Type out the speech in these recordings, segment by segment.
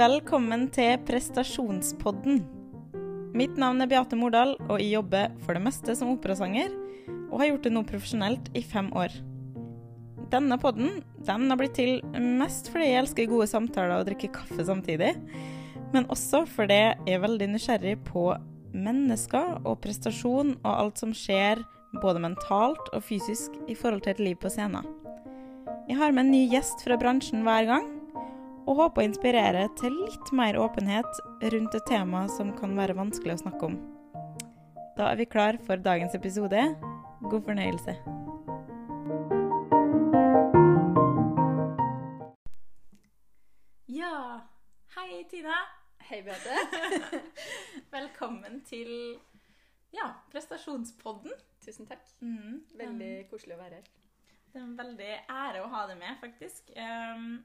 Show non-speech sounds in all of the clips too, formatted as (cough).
Velkommen til prestasjonspodden. Mitt navn er Beate Mordal, og jeg jobber for det meste som operasanger, og har gjort det nå profesjonelt i fem år. Denne podden den har blitt til mest fordi jeg elsker gode samtaler og drikke kaffe samtidig, men også fordi jeg er veldig nysgjerrig på mennesker og prestasjon og alt som skjer både mentalt og fysisk i forhold til et liv på scenen. Jeg har med en ny gjest fra bransjen hver gang, og håper å inspirere til litt mer åpenhet rundt et tema som kan være vanskelig å snakke om. Da er vi klar for dagens episode. God fornøyelse. Ja, hei Tina. Hei, Beate. (laughs) Velkommen til ja, prestasjonspodden. Tusen takk. Mm, Veldig koselig å være her. Det er en veldig ære å ha deg med, faktisk. Um,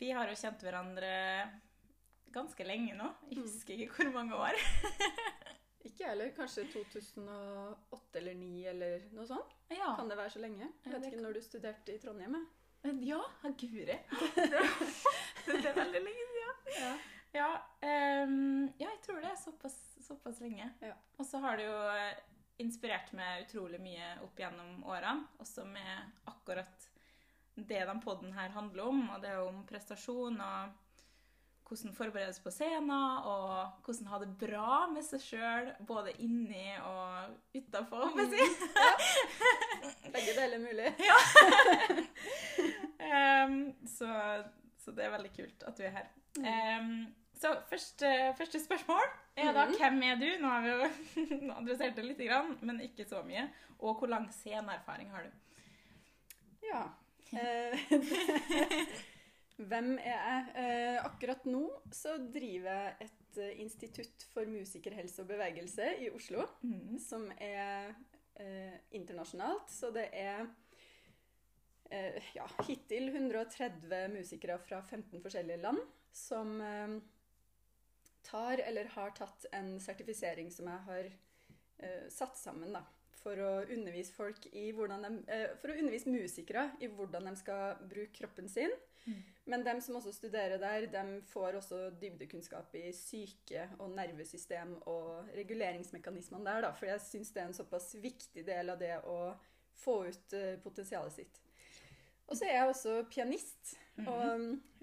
vi har jo kjent hverandre ganske lenge nå. Jeg husker ikke hvor mange år. (laughs) Ikke jeg heller. Kanskje 2008 eller 2009 eller noe sånt. Ja, Kan det være så lenge? Jeg vet ikke når du studerte i Trondheim. ja guri. (laughs) (laughs) Det er veldig lenge siden. Ja. Ja, um, ja, jeg tror det er såpass, såpass lenge. Ja. Og så har det jo eh, inspirert meg utrolig mye opp gjennom årene, også med akkurat det den podden her handler om, og det er jo om prestasjon og hvordan forberedes på scenen, og hvordan ha det bra med seg sjøl, både inni og utafor, må jeg si. Begge deler mulig. (laughs) Ehm, så, så det er veldig kult at du er her. Um, så første, første spørsmål er da Mhm. hvem er du? Nå har vi jo (laughs) adressert det litt, grann, men ikke så mye. Og hvor lang sceneerfaring har du? Ja. Eh, (laughs) Hvem er jeg? Eh, akkurat nå så driver jeg et eh, institutt for musikerhelse og bevegelse i Oslo. mm. som er eh, internasjonalt. Så det er eh, ja, hittil 130 musikere fra 15 forskjellige land som tar eller har tatt en sertifisering som jeg har satt sammen da, for å undervise folk i hvordan de, eh, for å undervise musikere i hvordan de skal bruke kroppen sin. Mm. Men de som også studerer der, de får også dybdekunnskap i syke og nervesystem og reguleringsmekanismene der, da. For jeg syns det er en såpass viktig del av det å få ut eh, potensialet sitt. Og så er jeg også pianist. Mhm. Og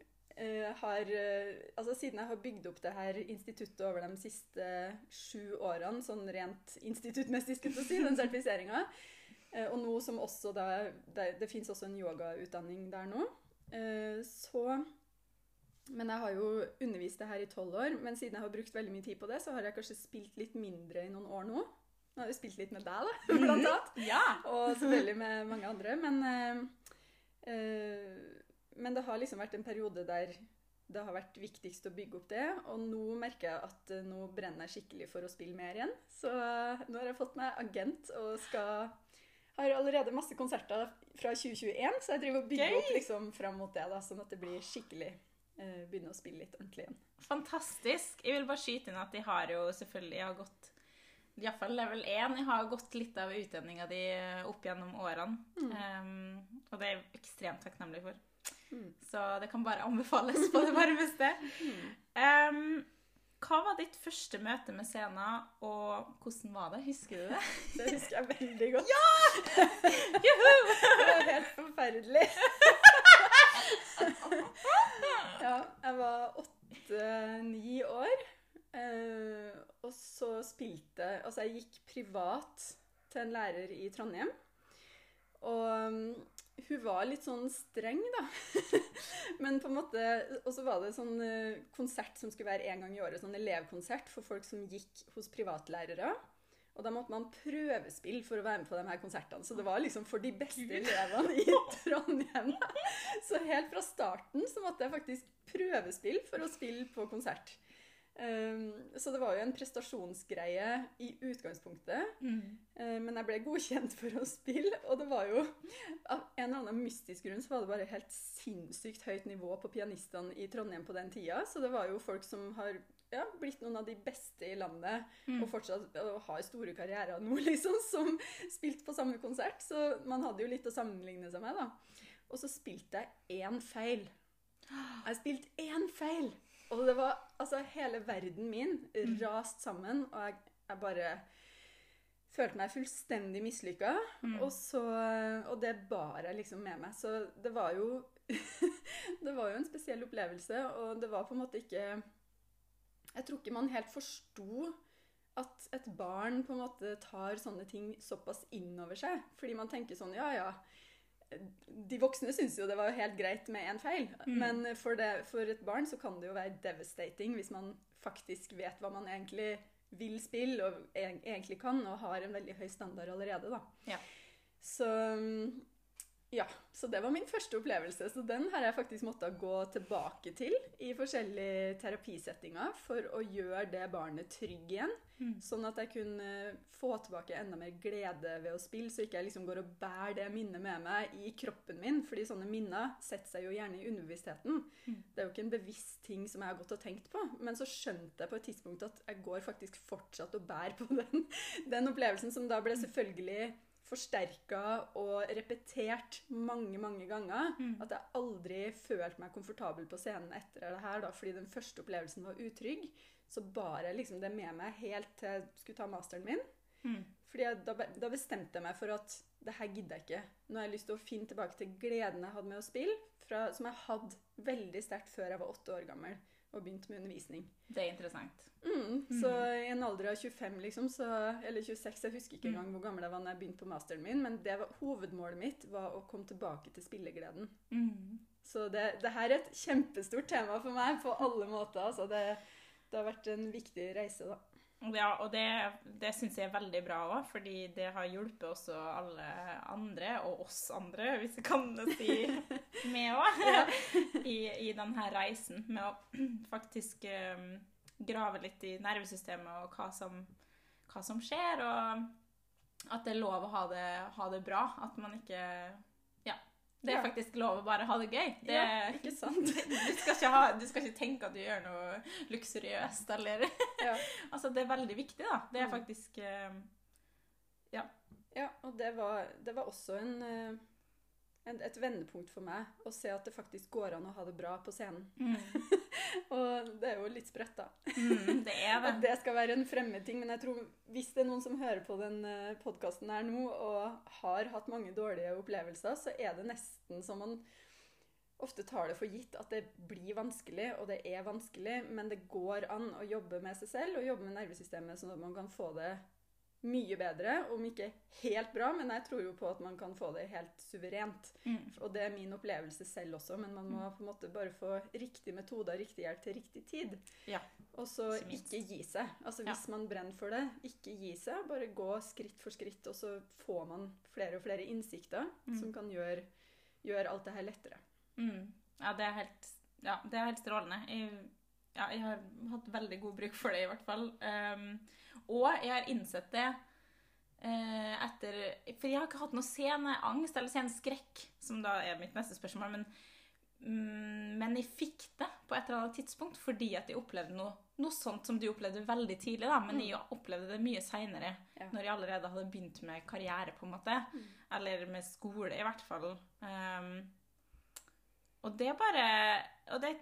har eh, Altså siden jeg har bygd opp det her instituttet over de siste sju årene, sånn rent instituttmessig, skulle jeg si, den sertifiseringa, eh, og nå som også da Det, det fins også en yogautdanning der nå. Eh, så Men jeg har jo undervist det her i tolv år, men siden jeg har brukt veldig mye tid på det, så har jeg kanskje spilt litt mindre i noen år nå. Nå har jeg spilt litt med deg, da, (laughs) blant annet. Ja! Og selvfølgelig med mange andre. Men, eh, eh, men det har liksom vært en periode der det har vært viktigst å bygge opp det. Og nå merker jeg at eh, nå brenner jeg skikkelig for å spille mer igjen. Så eh, nå har jeg fått meg agent og skal har allerede masse konserter fra 2021, så jeg driver og bygger Gøy! opp liksom fram mot det, da, sånn at det blir skikkelig eh, Begynne å spille litt ordentlig igjen. Fantastisk. Jeg vil bare skyte inn at jeg har jo selvfølgelig har gått Iallfall level 1. Jeg har gått litt av utdanninga di opp gjennom årene. Um, og det er jeg ekstremt takknemlig for. Mm. Så det kan bare anbefales på det (laughs) varmeste. Um, hva var ditt første møte med scenen, og hvordan var det? Husker du det? (laughs) Det husker jeg veldig godt. Ja! (laughs) Juhu! det var helt forferdelig. ja, jeg var åtte-ni år. eh, og så spilte Altså, jeg gikk privat til en lærer i Trondheim. Og hun var litt sånn streng, da. (laughs) Men på en måte Og så var det sånn eh, konsert som skulle være en gang i året. Sånn elevkonsert for folk som gikk hos privatlærere. Og da måtte man prøvespille for å være med på de her konsertene. Så det var liksom for de beste elevene i (laughs) Trondheim. Så helt fra starten så måtte jeg faktisk prøvespille for å spille på konsert. Um, så det var jo en prestasjonsgreie i utgangspunktet. Eh, Men jeg ble godkjent for å spille, og det var jo Av en eller annen mystisk grunn så var det bare helt sinnssykt høyt nivå på pianistene i Trondheim på den tida. Så det var jo folk som har ja, blitt noen av de beste i landet, og fortsatt og har store karrierer nå, (laughs) liksom, som spilte på samme konsert. Så man hadde jo litt å sammenligne seg med, da. Og så spilte jeg én feil. Jeg spilte én feil! Og det var altså hele verden min Mm. rast sammen, og jeg, jeg bare følte meg fullstendig mislykka. Mm. Og, så- og det bar jeg liksom med meg. Så det var jo (laughs) Det var jo en spesiell opplevelse, og det var på en måte ikke Jeg tror ikke man helt forsto at et barn på en måte tar sånne ting såpass inn over seg. Fordi man tenker sånn Ja, ja. De voksne syns jo det var helt greit med én feil, Mm. men for, det, for et barn så kan det jo være devastating hvis man faktisk vet hva man egentlig vil spille og egentlig kan, og har en veldig høy standard allerede, da. Ja. Så mm, ja, så det var min første opplevelse. Så den har jeg faktisk måttet gå tilbake til i forskjellige terapisettinger for å gjøre det barnet trygg igjen. Mm. Sånn at jeg kunne få tilbake enda mer glede ved å spille, så ikke jeg liksom går og bærer det minnet med meg i kroppen min. fordi sånne minner setter seg jo gjerne i underbevisstheten. Mm. Det er jo ikke en bevisst ting som jeg har gått og tenkt på. Men så skjønte jeg på et tidspunkt at jeg går faktisk fortsatt og bærer på den, (laughs) den opplevelsen, som da ble selvfølgelig forsterka og repetert mange, mange ganger. Mm. At jeg aldri følte meg komfortabel på scenen etter det her, da, fordi den første opplevelsen var utrygg. Så bar jeg liksom det med meg helt til jeg skulle ta masteren min. Mm. Fordi jeg, da, da bestemte jeg meg for at det her gidder jeg ikke. Nå har jeg lyst til å finne tilbake til gleden jeg hadde med å spille, fra, som jeg hadde veldig sterkt før jeg var åtte år gammel og begynte med undervisning. Det er interessant. Mm, så i en alder av 25, liksom, så, eller 26, jeg husker ikke Mm. engang hvor gammel jeg var når jeg begynte på masteren min, men det var, hovedmålet mitt var å komme tilbake til spillegleden. Mm. Så det, det her er et kjempestort tema for meg på alle måter. Altså det, det har vært en viktig reise, da. Ja, og det, det syns jeg er veldig bra òg, fordi det har hjulpet også alle andre, og oss andre, hvis jeg kan si (laughs) med òg, (laughs) i, i denne reisen med å (clears throat) faktisk um, grave litt i nervesystemet og hva som, hva som skjer, og at det er lov å ha det, ha det bra. At man ikke. Det er Ja. faktisk lov å bare ha det gøy. Det, Ja, ikke sant? (laughs) du, skal ikke ha, du skal ikke tenke at du gjør noe luksuriøst, eller (laughs) Ja. Altså, det er veldig viktig, da. Det er Mm. faktisk Ja. Ja, og det var, det var også en, eh, en, et vendepunkt for meg å se at det faktisk går an å ha det bra på scenen. (laughs) Og det er jo litt sprøtt, da. mm, Det er At det. det skal være en fremmed ting. Men jeg tror hvis det er noen som hører på den podkasten her nå og har hatt mange dårlige opplevelser, så er det nesten som man ofte tar det for gitt at det blir vanskelig, og det er vanskelig, men det går an å jobbe med seg selv og jobbe med nervesystemet sånn at man kan få det mye bedre, om ikke helt bra, men jeg tror jo på at man kan få det helt suverent. Mm. Og det er min opplevelse selv også, men man må på en måte bare få riktig metode og riktig hjelp til riktig tid. Ja, Og så ikke gi seg. Altså Hvis man brenner for det, ikke gi seg. Bare gå skritt for skritt, og så får man flere og flere innsikter Mm. som kan gjøre, gjøre alt det her lettere. Mm. Ja, det er helt, ja, det er helt strålende. Jeg, ja, jeg har hatt veldig god bruk for det, i hvert fall. Um, og jeg har innsett det eh, etter For jeg har ikke hatt noe sceneangst eller sceneskrekk, som da er mitt neste spørsmål. Men, mm, men jeg fikk det på et eller annet tidspunkt fordi at jeg opplevde noe, noe sånt som du opplevde veldig tidlig. da, Men Mm. jeg opplevde det mye seinere, Ja. når jeg allerede hadde begynt med karriere. på en måte, Mm. Eller med skole, i hvert fall. Um, og det bare Og det,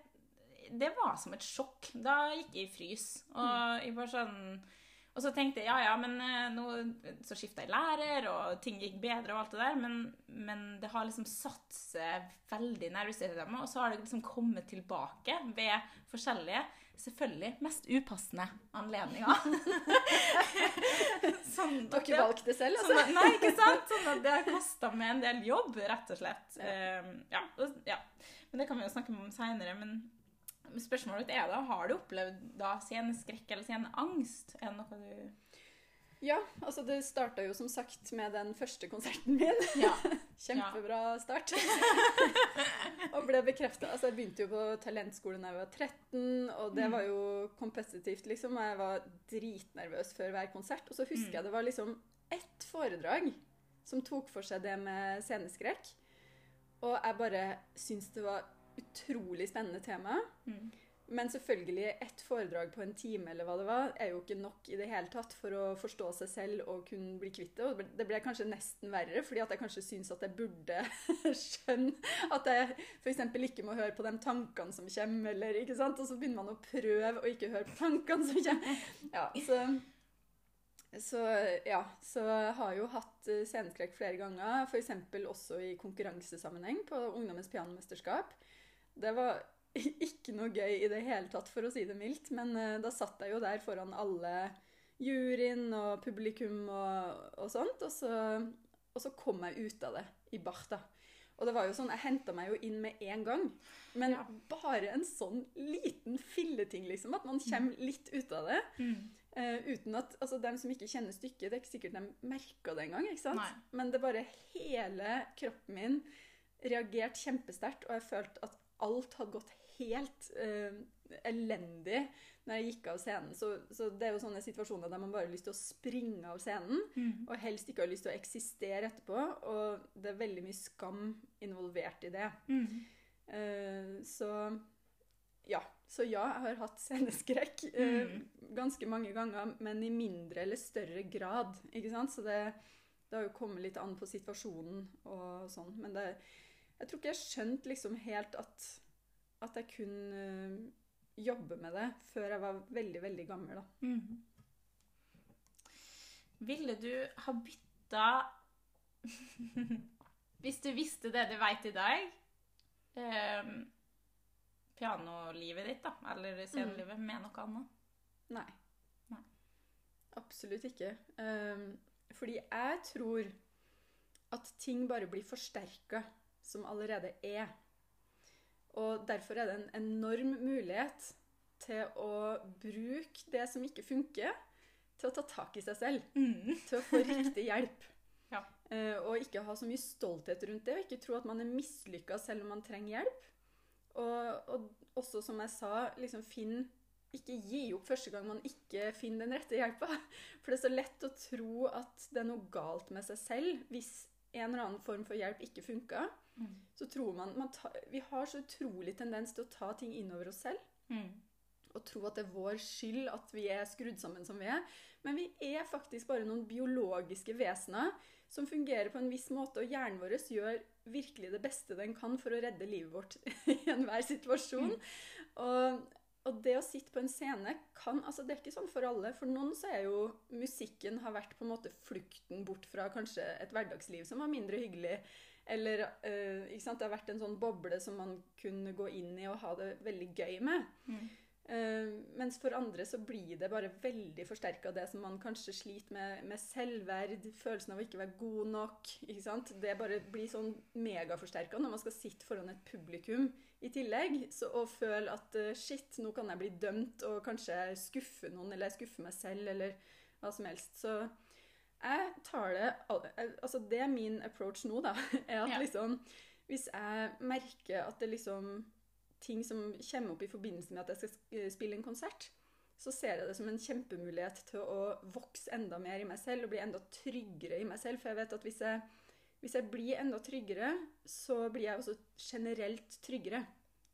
det var som et sjokk. Da gikk jeg i frys. Og jeg bare sånn og så tenkte jeg ja, ja, men eh, nå så skifta jeg lærer, og ting gikk bedre, og alt det der, men, men det har liksom satt seg veldig i nervesystemet, og så har det liksom kommet tilbake ved forskjellige, selvfølgelig mest upassende anledninger. (laughs) sånn at, Dere valgte det selv, altså? Sånn at, nei, ikke sant? Sånn at det har kosta meg en del jobb, rett og slett. Ja. Um, ja, og- ja. Men det kan vi jo snakke om seinere. Men spørsmålet ditt er da, har du opplevd da sceneskrekk eller sceneangst? Er det noe du Ja, altså det starta jo som sagt med den første konserten min. Ja. (laughs) Kjempebra start. (laughs) og ble bekrefta. Altså, jeg begynte jo på talentskolen da jeg var 13, og det Mm. var jo kompetitivt, liksom. Og jeg var dritnervøs før hver konsert. Og så husker Mm. jeg det var liksom ett foredrag som tok for seg det med sceneskrekk. Og jeg bare syntes det var utrolig spennende tema. Mm. Men selvfølgelig, ett foredrag på en time eller hva det var, er jo ikke nok i det hele tatt for å forstå seg selv og kunne bli kvitt det. Og det ble kanskje nesten verre, fordi at jeg kanskje syns at jeg burde (laughs) skjønne at jeg f.eks. ikke må høre på de tankene som kommer, eller ikke sant? Og så begynner man å prøve å ikke høre på tankene som kommer. Ja, så, så ja, så har jo hatt eh, sceneskrekk flere ganger, f.eks. også i konkurransesammenheng på Ungdommens pianomesterskap. Det var (laughs) ikke noe gøy i det hele tatt, for å si det mildt. Men uh, da satt jeg jo der foran alle juryen og publikum og, og sånt. Og så, og så, kom jeg ut av det i bart, da. Og det var jo sånn, Jeg henta meg jo inn med en gang. Men ja. bare en sånn liten filleting, liksom. At man mm. kommer litt ut av det. Mm. Uh, uten at, altså Dem som ikke kjenner stykket, det er ikke sikkert de merka det engang. ikke sant? Nei. Men det bare hele kroppen min reagerte kjempesterkt, og jeg følte at alt hadde gått helt uh, elendig når jeg gikk av scenen. Så, så, det er jo sånne situasjoner der man bare har lyst til å springe av scenen, mm. og helst ikke har lyst til å eksistere etterpå. Og det er veldig mye skam involvert i det. Mm. Uh, så ja. Så ja, jeg har hatt sceneskrekk uh, ganske mange ganger, men i mindre eller større grad. ikke sant? Så det, det har jo kommet litt an på situasjonen og sånn. Men det, jeg tror ikke jeg skjønte liksom helt at at jeg kunne uh, jobbe med det før jeg var veldig, veldig gammel. da. Mm. Ville du ha bytta (laughs) Hvis du visste det du veit i dag um, Pianolivet ditt, da, eller scenelivet, mm. med noe annet? Nei. Nei. Absolutt ikke. Um, fordi jeg tror at ting bare blir forsterka som allerede er. Og derfor er det en enorm mulighet til å bruke det som ikke funker, til å ta tak i seg selv. Mm. Til å få riktig hjelp. (laughs) ja. uh, og ikke ha så mye stolthet rundt det, og ikke tro at man er mislykka selv om man trenger hjelp. Og, og, også, som jeg sa, liksom finn Ikke gi opp første gang man ikke finner den rette hjelpa. (laughs) For det er så lett å tro at det er noe galt med seg selv hvis en eller annen form for hjelp ikke funka. Mm. Så tror man, man ta, Vi har så utrolig tendens til å ta ting innover oss selv. Mm. Og tro at det er vår skyld at vi er skrudd sammen som vi er. Men vi er faktisk bare noen biologiske vesener som fungerer på en viss måte, og hjernen vår gjør virkelig det beste den kan for å redde livet vårt (laughs) i enhver situasjon. Mm. Og, og, det å sitte på en scene kan altså Det er ikke sånn for alle. For noen så er jo musikken har vært på en måte flukten bort fra kanskje et hverdagsliv som var mindre hyggelig. Eller uh, Det har vært en sånn boble som man kunne gå inn i og ha det veldig gøy med. Mm. Uh, mens for andre så blir det bare veldig forsterka det som man kanskje sliter med, med selvverd, følelsen av å ikke være god nok. ikke sant? Det bare blir sånn megaforsterka når man skal sitte foran et publikum i tillegg. Så, og føle at uh, shit, nå kan jeg bli dømt og kanskje skuffe noen, eller skuffe meg selv, eller hva som helst. Så jeg tar det Altså, det er min approach nå, da. (laughs) Er at ja. liksom Hvis jeg merker at det liksom Ting som kommer opp i forbindelse med at jeg skal spille en konsert, så ser jeg det som en kjempemulighet til å vokse enda mer i meg selv og bli enda tryggere i meg selv. For jeg vet at hvis jeg, hvis jeg blir enda tryggere, så blir jeg også generelt tryggere.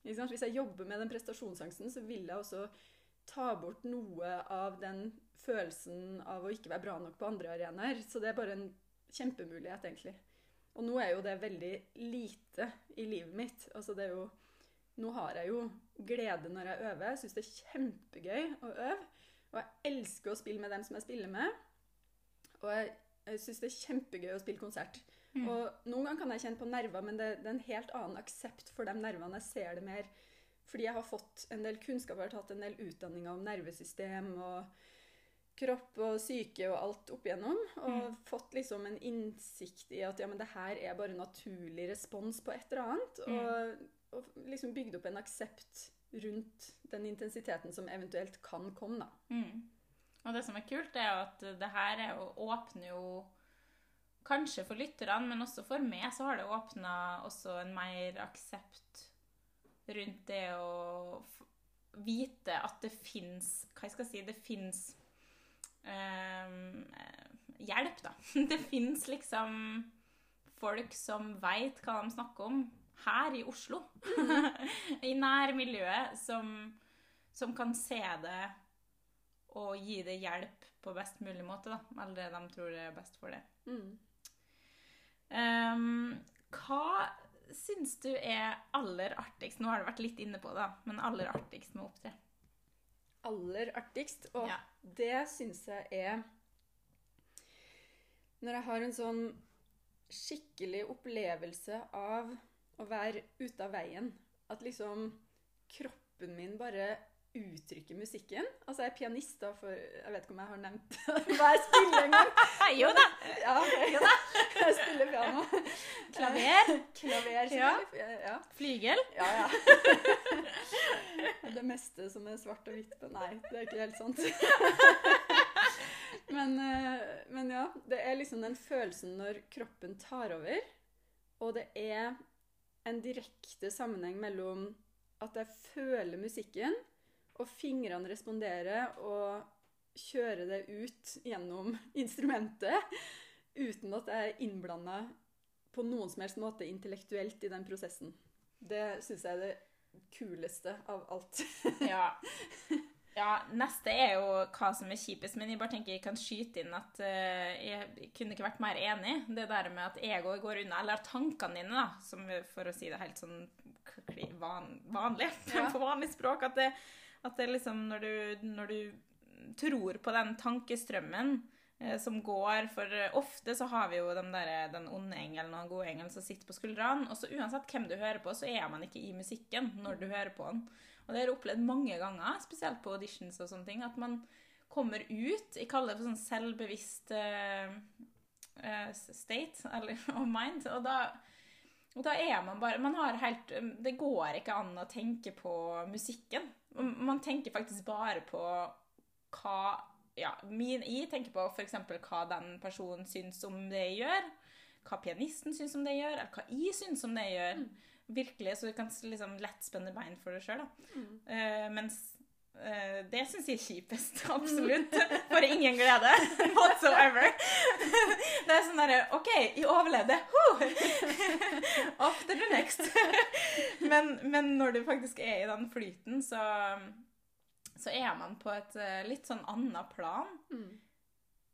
Hvis jeg jobber med den prestasjonsangsten, så vil jeg også ta bort noe av den følelsen av å ikke være bra nok på andre arenaer. Så det er bare en kjempemulighet, egentlig. Og nå er jo det veldig lite i livet mitt. Altså det er jo Nå har jeg jo glede når jeg øver. Jeg syns det er kjempegøy å øve. Og jeg elsker å spille med dem som jeg spiller med. Og jeg, jeg syns det er kjempegøy å spille konsert. Mm. Og noen ganger kan jeg kjenne på nerver, men det, det er en helt annen aksept for de nervene. Jeg ser det mer fordi jeg har fått en del kunnskap, jeg har tatt en del utdanninger om nervesystem og kropp og syke og alt opp igjennom. Og mm. fått liksom en innsikt i at ja, men det her er bare naturlig respons på et eller annet. Mm. Og, og, liksom bygd opp en aksept rundt den intensiteten som eventuelt kan komme, da. Mm. Og det som er kult, er jo at det her er jo, åpner jo Kanskje for lytterne, men også for meg så har det åpna også en mer aksept rundt det å vite at det fins Hva skal jeg si Det fins hjelp, da. (laughs) Det fins liksom folk som veit hva de snakker om her i Oslo. (laughs) I nærmiljøet som som kan se det og gi det hjelp på best mulig måte, da. Eller det de tror er best for det. Mm. Um, hva syns du er aller artigst? Nå har du vært litt inne på det, men aller artigst med å opptre? Aller artigst, og Ja. Det syns jeg er Når jeg har en sånn skikkelig opplevelse av å være ute av veien. At liksom kroppen min bare uttrykker musikken. Altså, jeg er pianist, da, for Jeg vet ikke om jeg har nevnt (laughs) hva jeg spiller engang. (laughs) jo da! Ja, ok. (laughs) Jeg spiller piano. Klaver. Klaver. Ja. Ja. Flygel. Ja, ja. Det meste som er svart og hvitt på Nei, det er ikke helt sant. Men, eh, men ja, det er liksom den følelsen når kroppen tar over, og det er en direkte sammenheng mellom at jeg føler musikken, og fingrene responderer, og kjører det ut gjennom (laughs) instrumentet, uten at jeg er innblanda på noen som helst måte intellektuelt i den prosessen. Det syns jeg er det kuleste av alt. (laughs) Ja. ja. Neste er jo hva som er kjipest, men jeg bare tenker jeg kan skyte inn at uh, jeg kunne ikke vært mer enig. Det der med at egoet går unna, eller tankene dine, da, som for å si det helt sånn van, vanlig, (laughs) Ja. på vanlig språk, at det, at det liksom når du, når du tror på den tankestrømmen eh, som går, for eh, ofte så har vi jo den, der, den onde engelen og den gode engelen som sitter på skuldrene, og så uansett hvem du hører på, så er man ikke i musikken når du hører på den. Og det har jeg opplevd mange ganger, spesielt på auditions og sånne ting, at man kommer ut, jeg kaller det for sånn selvbevisst eh, eh, state, (laughs) eller of mind, og da, og da er man bare, man helt, det går ikke an å tenke på musikken. Man tenker faktisk bare på hva, ja, min, jeg tenker på eksempel hva den personen syns om det jeg gjør, hva pianisten syns om det jeg gjør, eller hva jeg syns om det jeg gjør. Virkelig, så du kan liksom lett spenne bein for deg sjøl. Eh, mens uh, det syns jeg er kjipest. Absolutt. For ingen glede (laughs) whatsoever. Det er sånn derre OK, jeg overlevde. (laughs) Off to the. Men, men når du faktisk er i den flyten, så, så er man på et eh, litt sånn annet plan. Mm.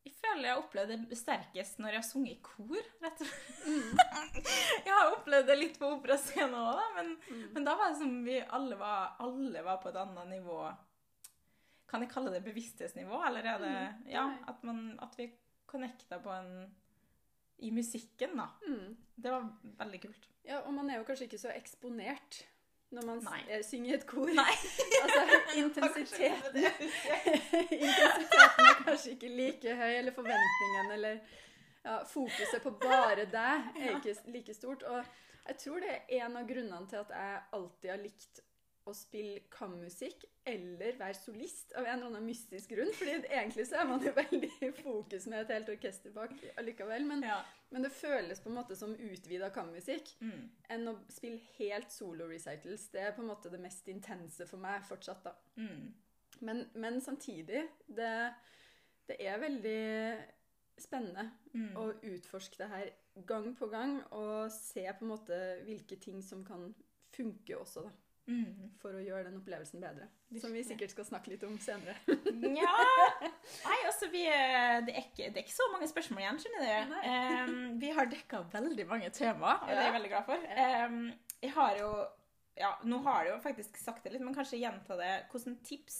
Jeg føler jeg har opplevd det sterkest når jeg har sunget i kor, rett og slett. (laughs) Jeg har opplevd det litt på operascenen òg, da, men, men da var det som vi alle var, alle var på et annet nivå. Kan jeg kalle det bevissthetsnivå, eller er det Ja, at, man, at vi connecta på en I musikken, da. Mm. Det var veldig kult. Ja, og man er jo kanskje ikke så eksponert når man eh, synger i et kor. Nei. (laughs) altså, (laughs) intensiteten (laughs) Intensiteten er kanskje ikke like høy, eller forventningen, eller ja, fokuset på bare deg er ikke like stort. Og jeg tror det er en av grunnene til at jeg alltid har likt å spille kammusikk eller være solist av en eller annen mystisk grunn. fordi egentlig så er man jo veldig i fokus med et helt orkester bak allikevel. Men, Ja. men det føles på en måte som utvida kammusikk Mm. enn å spille helt solo-recitals. Det er på en måte det mest intense for meg fortsatt, da. Mm. Men, men samtidig, det, det er veldig spennende Mm. å utforske det her gang på gang, og se på en måte hvilke ting som kan funke også, da. Mm. For å gjøre den opplevelsen bedre. Som vi sikkert skal snakke litt om senere. Ja (laughs) Nei, altså, vi, er- det, er ikke, det er ikke så mange spørsmål igjen, skjønner du. Um, (laughs) vi har dekka veldig mange temaer, og det er jeg veldig glad for. Um, jeg har jo Ja, nå har du jo faktisk sagt det litt, men kanskje gjenta det. Hvilke tips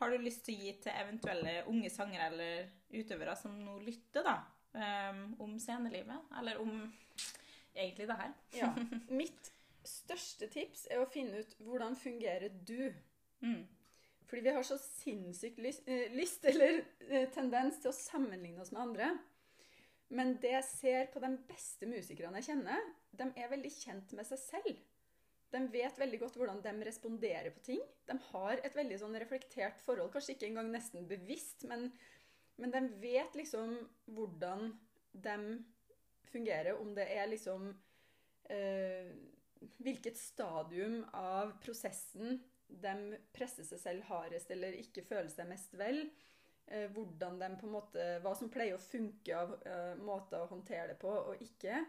har du lyst til å gi til eventuelle unge sangere eller utøvere som nå lytter, da? Um, om scenelivet? Eller om egentlig det her? Ja. (laughs) Mitt største tips er å finne ut hvordan fungerer du. Mm. Fordi vi har så sinnssykt lyst, eh, lyst eller eh, tendens til å sammenligne oss med andre. Men det jeg ser på de beste musikerne jeg kjenner, de er veldig kjent med seg selv. De vet veldig godt hvordan de responderer på ting. De har et veldig sånn reflektert forhold, kanskje ikke engang nesten bevisst, men, men de vet liksom hvordan de fungerer, om det er liksom eh, Hvilket stadium av prosessen de presser seg selv hardest eller ikke føler seg mest vel. Eh, måte, Hva som pleier å funke av eh, måter å håndtere det på og ikke.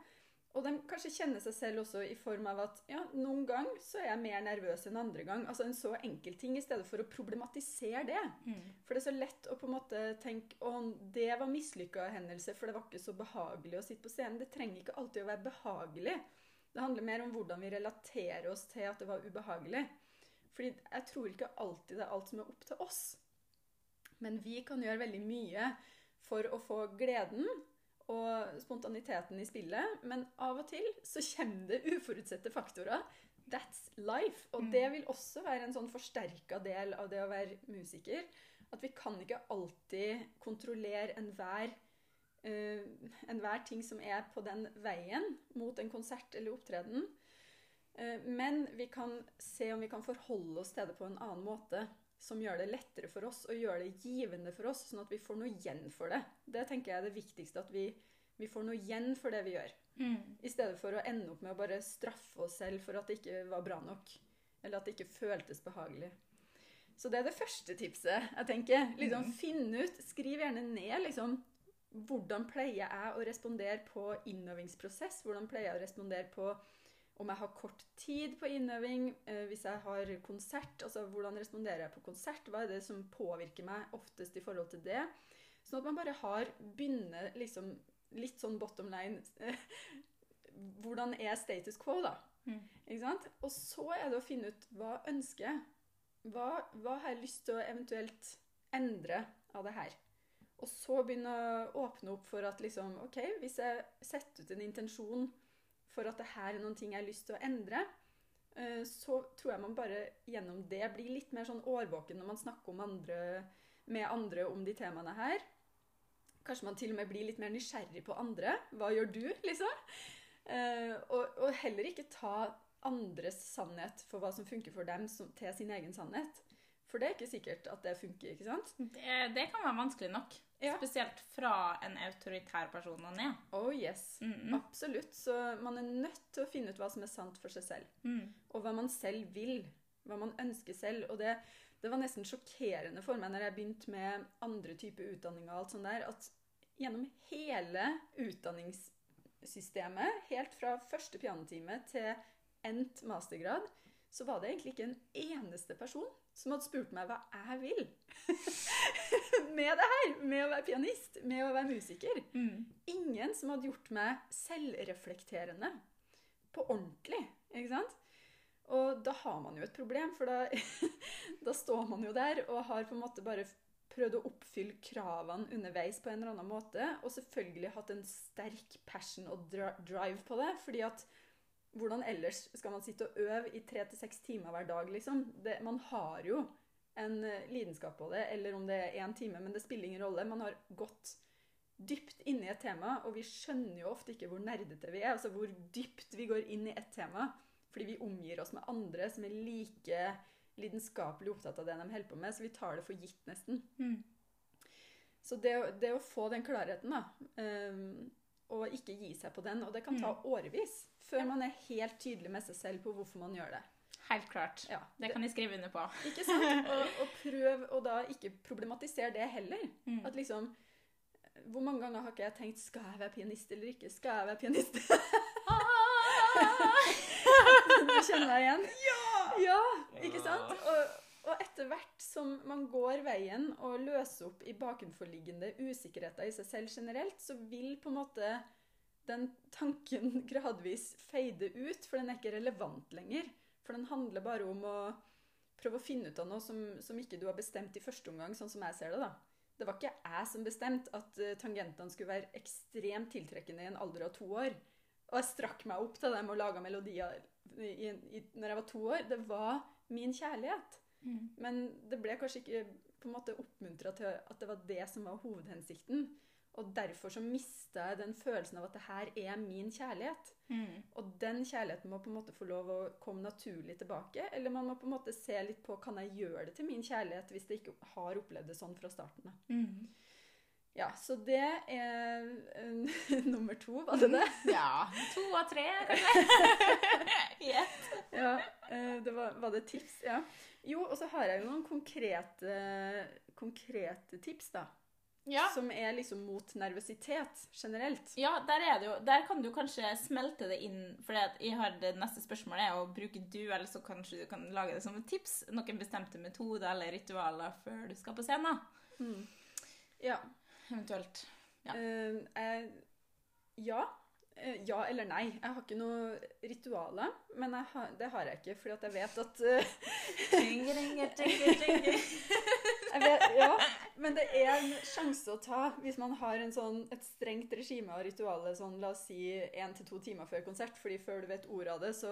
Og de kanskje kjenner seg selv også i form av at ja, noen gang så er jeg mer nervøs enn andre gang. Altså en så enkel ting, i stedet for å problematisere det. Mm. For det er så lett å på en måte tenke å, det var mislykka hendelse, for det var ikke så behagelig å sitte på scenen. Det trenger ikke alltid å være behagelig. Det handler mer om hvordan vi relaterer oss til at det var ubehagelig. Fordi jeg tror ikke alltid det er alt som er opp til oss. Men vi kan gjøre veldig mye for å få gleden og spontaniteten i spillet. Men av og til så kommer det uforutsette faktorer. That's life. Og det vil også være en sånn forsterka del av det å være musiker. At vi kan ikke alltid kontrollere enhver uh, enhver ting som er på den veien mot en konsert eller opptreden. Uh, men vi kan se om vi kan forholde oss til det på en annen måte som gjør det lettere for oss og gjør det givende for oss, sånn at vi får noe igjen for det. Det tenker jeg er det viktigste, at vi, vi får noe igjen for det vi gjør. Mm. I stedet for å ende opp med å bare straffe oss selv for at det ikke var bra nok. Eller at det ikke føltes behagelig. Så det er det første tipset. jeg tenker. Liksom, mm. Finn ut, skriv gjerne ned liksom, hvordan pleier jeg å respondere på innøvingsprosess. Hvordan pleier jeg å respondere på om jeg har kort tid på innøving, eh, hvis jeg har konsert, altså hvordan responderer jeg på konsert, hva er det som påvirker meg oftest i forhold til det. Sånn at man bare har begynner liksom litt sånn bottom line (laughs) Hvordan er status quo, da? Mm. Ikke sant? Og så er det å finne ut hva ønsker jeg? Hva, hva har jeg lyst til å eventuelt endre av det her? Og så begynne å åpne opp for at liksom OK, hvis jeg setter ut en intensjon for at det her er noen ting jeg har lyst til å endre, eh, så tror jeg man bare gjennom det blir litt mer sånn årvåken når man snakker andre, med andre om de temaene her. Kanskje man til og med blir litt mer nysgjerrig på andre. Hva gjør du, liksom? Eh, og, og heller ikke ta andres sannhet for hva som funker for dem, til sin egen sannhet. For det er ikke sikkert at det funker, ikke sant? Det, det kan være vanskelig nok. Ja. Spesielt fra en autoritær person og ned. Oh yes. Mm. Absolutt. Så man er nødt til å finne ut hva som er sant for seg selv. Mm. Og hva man selv vil. Hva man ønsker selv. Og det, det var nesten sjokkerende for meg når jeg begynte med andre typer utdanninger, og alt sånt der, at gjennom hele utdanningssystemet, helt fra første pianotime til endt mastergrad, så var det egentlig ikke en eneste person som hadde spurt meg hva jeg vil. (laughs) med det her. Med å være pianist. Med å være musiker. Mm. Ingen som hadde gjort meg selvreflekterende. På ordentlig. Ikke sant? Og da har man jo et problem, for da, (laughs) da står man jo der og har på en måte bare prøvd å oppfylle kravene underveis på en eller annen måte, og selvfølgelig hatt en sterk passion og drive på det. fordi at hvordan ellers skal man sitte og øve i tre til seks timer hver dag, liksom? Det, man har jo en eh, lidenskap på det, eller om det er én time, men det spiller ingen rolle. Man har gått dypt inn i et tema, og vi skjønner jo ofte ikke hvor nerdete vi er, altså hvor dypt vi går inn i et tema, fordi vi omgir oss med andre som er like lidenskapelig opptatt av det de holder på med, så vi tar det for gitt nesten. Mm. Så det, det å få den klarheten, da, ehm, og ikke gi seg på den, og det kan ta årevis før man er helt tydelig med seg selv på hvorfor man gjør det. Helt klart. Ja, Det kan jeg skrive under på. Ikke sant? (laughs) Og, og prøv å da ikke problematisere det heller. Mm. At liksom Hvor mange ganger har ikke jeg tenkt Skal jeg være pianist eller ikke? Skal jeg være pianist? (laughs) Du kjenner deg igjen? Ja! Ja! ikke sant? Og, og etter hvert som man går veien og løser opp i bakenforliggende usikkerheter i seg selv generelt, så vil på en måte den tanken (laughs) gradvis feide ut, for den er ikke relevant lenger. For den handler bare om å prøve å finne ut av noe som, som ikke du har bestemt i første omgang, sånn som jeg ser det. da. Det var ikke jeg som bestemte at eh, tangentene skulle være ekstremt tiltrekkende i en alder av to år. Og jeg strakk meg opp til dem og laga melodier i, i, når jeg var to år. Det var min kjærlighet. Mm. Men det ble kanskje ikke på en måte oppmuntra til at det var det som var hovedhensikten. Og derfor så mista jeg den følelsen av at det her er min kjærlighet. Mm. Og den kjærligheten må på en måte få lov å komme naturlig tilbake. Eller man må på en måte se litt på kan jeg gjøre det til min kjærlighet hvis jeg ikke har opplevd det sånn fra starten av. Mm. Ja, så det er eh, (laughs) nummer to, var det det? Ja. To av tre, kanskje? (laughs) Gjett. Ja, eh, det var, var det tips? Ja. Jo, og så har jeg jo noen konkrete, konkrete tips, da. Ja. som er liksom mot nervøsitet generelt. Ja, der, er det jo, der kan du kanskje smelte det inn. For jeg har det neste spørsmålet er å bruke du, eller så kanskje du kan lage det som et tips. Noen bestemte metoder eller ritualer før du skal på scenen. Mm. Ja. Eventuelt. Ja. Eh, jeg, ja. Uh, ja eller nei. Jeg har ikke noe ritualer, men har, det har jeg ikke, fordi at jeg vet at tinger, tinger, tynger. vet, Ja, men det er en sjanse å ta hvis man har en sånn, et strengt regime av ritualet sånn, la oss si én til to timer før konsert, fordi før du vet ordet av det, så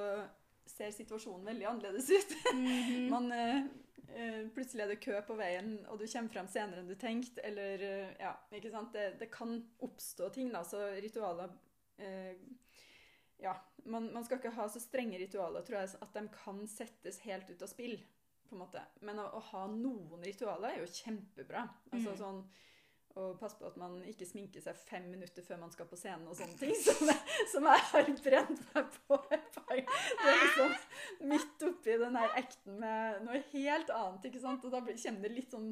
ser situasjonen veldig annerledes ut. (laughs) Mhm. Man, eh, eh, plutselig er det kø på veien, og du kommer frem senere enn du tenkte, eller eh, Ja, ikke sant. Det, det kan oppstå ting, da, så ritualer eh, Ja. Man, man skal ikke ha så strenge ritualer, tror jeg, at de kan settes helt ut av spill, på en måte. Men å, å ha noen ritualer er jo kjempebra. Altså Mm. sånn å passe på at man ikke sminker seg fem minutter før man skal på scenen og sånne ting, (laughs) som jeg, som jeg har brent meg på et par Det er liksom midt oppi den her ekten med noe helt annet, ikke sant? Og da kjenner kommer det litt sånn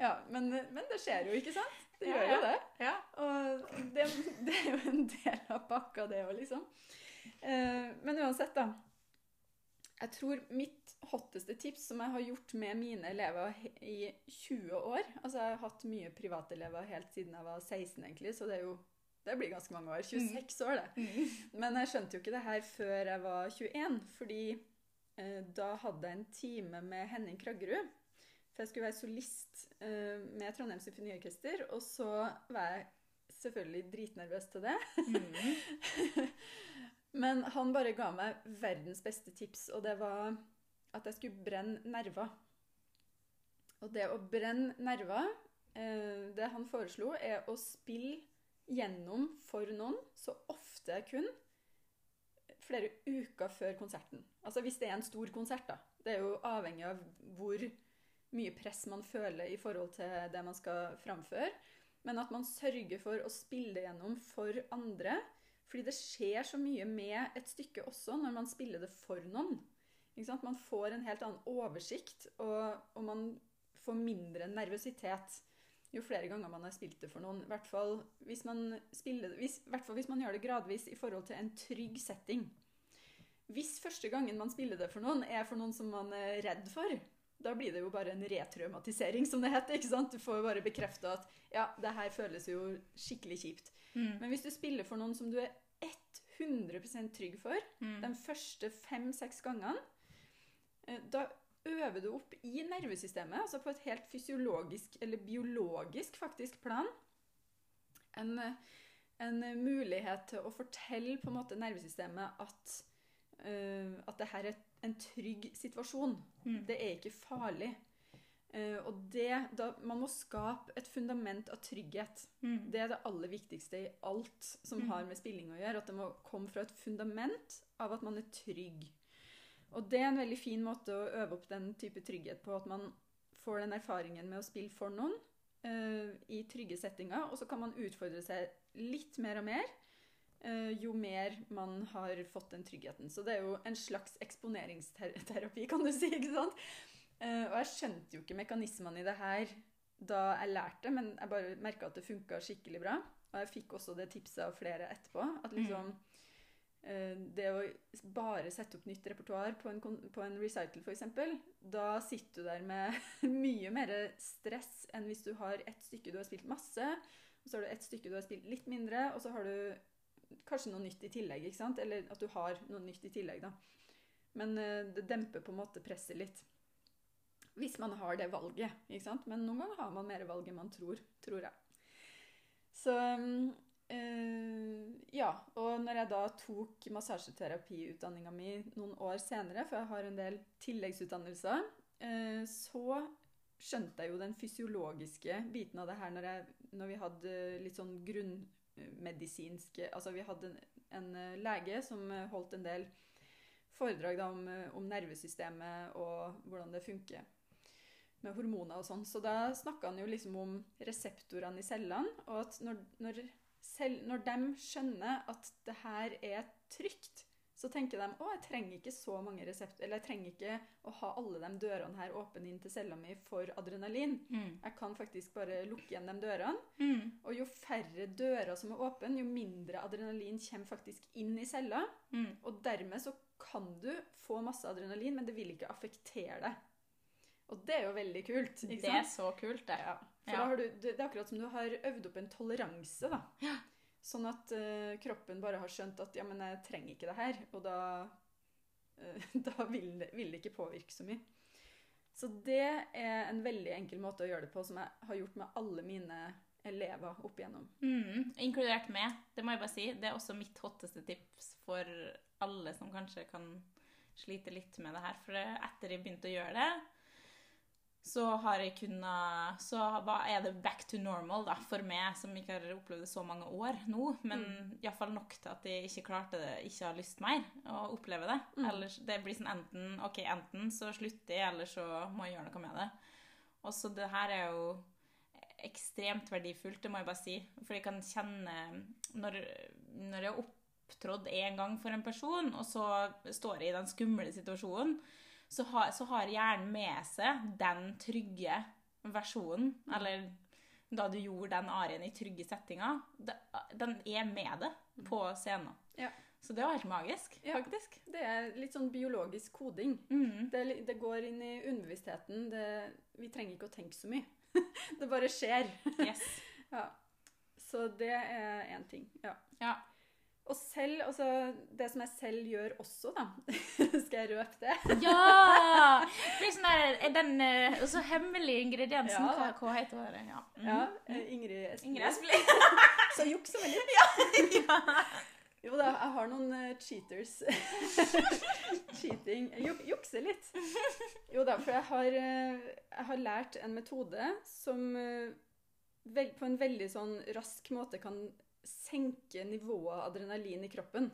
Ja, men, men det skjer jo, ikke sant? Det Ja, gjør jo det. Ja. Og det, det er jo en del av pakka, det òg, liksom. Eh, men uansett, da. Jeg tror mitt hotteste tips som jeg har gjort med mine elever i 20 år Altså, jeg har hatt mye privatelever helt siden jeg var 16, egentlig, så det er jo det blir ganske mange år. 26 år, det. Mm. Men jeg skjønte jo ikke det her før jeg var 21, fordi da hadde jeg en time med Henning Kraggerud. For jeg skulle være solist eh, med Trondheim Symfoniorkester, og så var jeg selvfølgelig dritnervøs til det. Mm. (laughs) Men han bare ga meg verdens beste tips, og det var at jeg skulle brenne nerver. Og det å brenne nerver, eh, det han foreslo, er å spille gjennom for noen så ofte jeg kunne flere uker før konserten. Altså hvis det er en stor konsert, da. Det er jo avhengig av hvor mye press man føler i forhold til det man skal framføre. Men at man sørger for å spille gjennom for andre. Fordi det skjer så mye med et stykke også når man spiller det for noen. Man får en helt annen oversikt, og, og man får mindre nervøsitet jo flere ganger man har spilt det for noen. I hvert fall hvis man, spiller, hvis, hvert fall hvis man gjør det gradvis i forhold til en trygg setting. Hvis første gangen man spiller det for noen, er for noen som man er redd for, da blir det jo bare en retraumatisering, som det heter. ikke sant? Du får jo bare bekrefta at ja, det her føles jo skikkelig kjipt. Mm. Men hvis du spiller for noen som du er 100% trygg for, Mm. de første fem-seks gangene, eh, da øver du opp i nervesystemet, altså på et helt fysiologisk, eller biologisk faktisk, plan, en, en mulighet til å fortelle på en måte nervesystemet at, uh, at det her er en trygg situasjon. Mm. Det er ikke farlig. Uh, og det, da, man må skape et fundament av trygghet. Mm. Det er det aller viktigste i alt som Mm. har med spilling å gjøre. At det må komme fra et fundament av at man er trygg. Og det er en veldig fin måte å øve opp den type trygghet på. At man får den erfaringen med å spille for noen uh, i trygge settinger. Og så kan man utfordre seg litt mer og mer uh, jo mer man har fått den tryggheten. Så det er jo en slags eksponeringsterapi, kan du si. ikke sant? Uh, og jeg skjønte jo ikke mekanismene i det her da jeg lærte, men jeg bare merka at det funka skikkelig bra. Og jeg fikk også det tipset av flere etterpå. At liksom eh, Det å bare sette opp nytt repertoar på en, på en recital, f.eks., da sitter du der med (laughs) mye mer stress enn hvis du har ett stykke du har spilt masse, og så har du ett stykke du har spilt litt mindre, og så har du kanskje noe nytt i tillegg. ikke sant? Eller at du har noe nytt i tillegg, da. Men eh, det demper på en måte presset litt. Hvis man har det valget. ikke sant? Men noen ganger har man mer valg enn man tror, tror jeg. Så eh, Ja. Og når jeg da tok massasjeterapiutdanninga mi noen år senere, for jeg har en del tilleggsutdannelser, uh, så skjønte jeg jo den fysiologiske biten av det her når, jeg, når vi hadde litt sånn grunnmedisinske Altså vi hadde en, en eh, lege som holdt en del foredrag da om, om nervesystemet og hvordan det funker med hormoner og sånn. Så da snakka han jo liksom om reseptorene i cellene, og at når, når, selv, når de skjønner at det her er trygt, så tenker de å, jeg trenger ikke så mange resepter, eller jeg trenger ikke å ha alle de dørene her åpne inn til cella mi for adrenalin. Mm. Jeg kan faktisk bare lukke igjen de dørene. Mm. Og jo færre dører som er åpne, jo mindre adrenalin kommer faktisk inn i cella. Mm. Og dermed så kan du få masse adrenalin, men det vil ikke affektere deg. Og det er jo veldig kult. ikke Det er så kult, det. Ja, for Ja. da har du, det er akkurat som du har øvd opp en toleranse, da. Sånn at uh, kroppen bare har skjønt at ja, men jeg trenger ikke det her, og da, uh, (laughs) da vil, det, vil det ikke påvirke så mye. Så det er en veldig enkel måte å gjøre det på, som jeg har gjort med alle mine elever opp igjennom. Mm, inkludert meg, det må jeg bare si. Det er også mitt hotteste tips for alle som kanskje kan slite litt med det her. For etter jeg begynte å gjøre det, så har jeg kunnet Så er det back to normal, da, for meg som ikke har opplevd det så mange år nå. Men Mm. iallfall nok til at jeg ikke klarte det, ikke har lyst mer å oppleve det. Mm. Ellers, det blir sånn enten OK, enten så slutter jeg, eller så må jeg gjøre noe med det. Og så det her er jo ekstremt verdifullt, det må jeg bare si. For jeg kan kjenne Når, når jeg har opptrådt en gang for en person, og så står jeg i den skumle situasjonen, så har, så har hjernen med seg den trygge versjonen, eller da du gjorde den arien i trygge settinger, den er med det på scenen. Ja. Så det var helt magisk, Ja. faktisk. Det er litt sånn biologisk koding. Mm. Det, det går inn i underbevisstheten. Vi trenger ikke å tenke så mye. (laughs) det bare skjer. Yes. (laughs) Ja. Så det er én ting. Ja. Ja. Og selv, altså Det som jeg selv gjør også, da (laughs) Skal jeg røpe det? Ja! Sånn der, er den uh, så hemmelige ingrediensen. Ja. Hva, hva heter det? Ja. mm. Ja, eh, Ingrid Espelid. Ingrid Espelid. (laughs) Så jukser vi litt. Jo da, jeg har noen uh, cheaters. (laughs) Cheating. Juk, jukser litt. Jo da, for jeg har, uh, jeg har lært en metode som uh, vel, på en veldig sånn rask måte kan senke nivået av adrenalin i kroppen.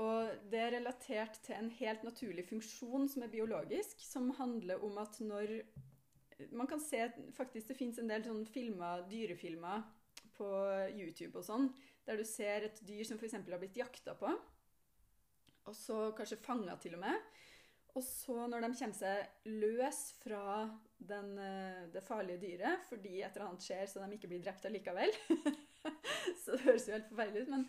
Og det er relatert til en helt naturlig funksjon som er biologisk, som handler om at når Man kan se faktisk Det fins en del sånne filmer, dyrefilmer på YouTube og sånn, der du ser et dyr som f.eks. har blitt jakta på, og så kanskje fanga til og med. Og så når de kommer seg løs fra den, eh, det farlige dyret, fordi et eller annet skjer så de ikke blir drept allikevel (laughs) (laughs) Så det høres jo helt forferdelig ut, men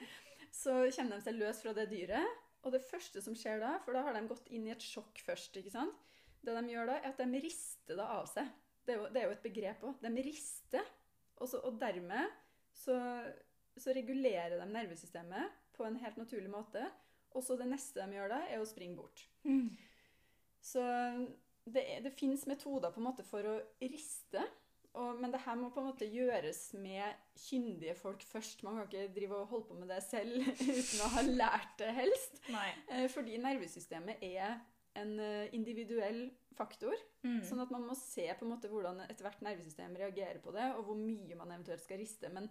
så kommer de seg løs fra det dyret. Og det første som skjer da, for da har de gått inn i et sjokk først, ikke sant Det de gjør da, er at de rister det av seg. Det er jo, det er jo et begrep òg. De rister. Og, så, og dermed så, så regulerer de nervesystemet på en helt naturlig måte. Og så det neste de gjør da, er å springe bort. Mm. Så det, er- det fins metoder på en måte for å riste. Og, men det her må på en måte gjøres med kyndige folk først. Man kan ikke drive og holde på med det selv (laughs) uten å ha lært det helst. Nei. Eh, Fordi nervesystemet er en eh, individuell faktor. Mm. Sånn at man må se på en måte hvordan ethvert nervesystem reagerer på det, og hvor mye man eventuelt skal riste. Men,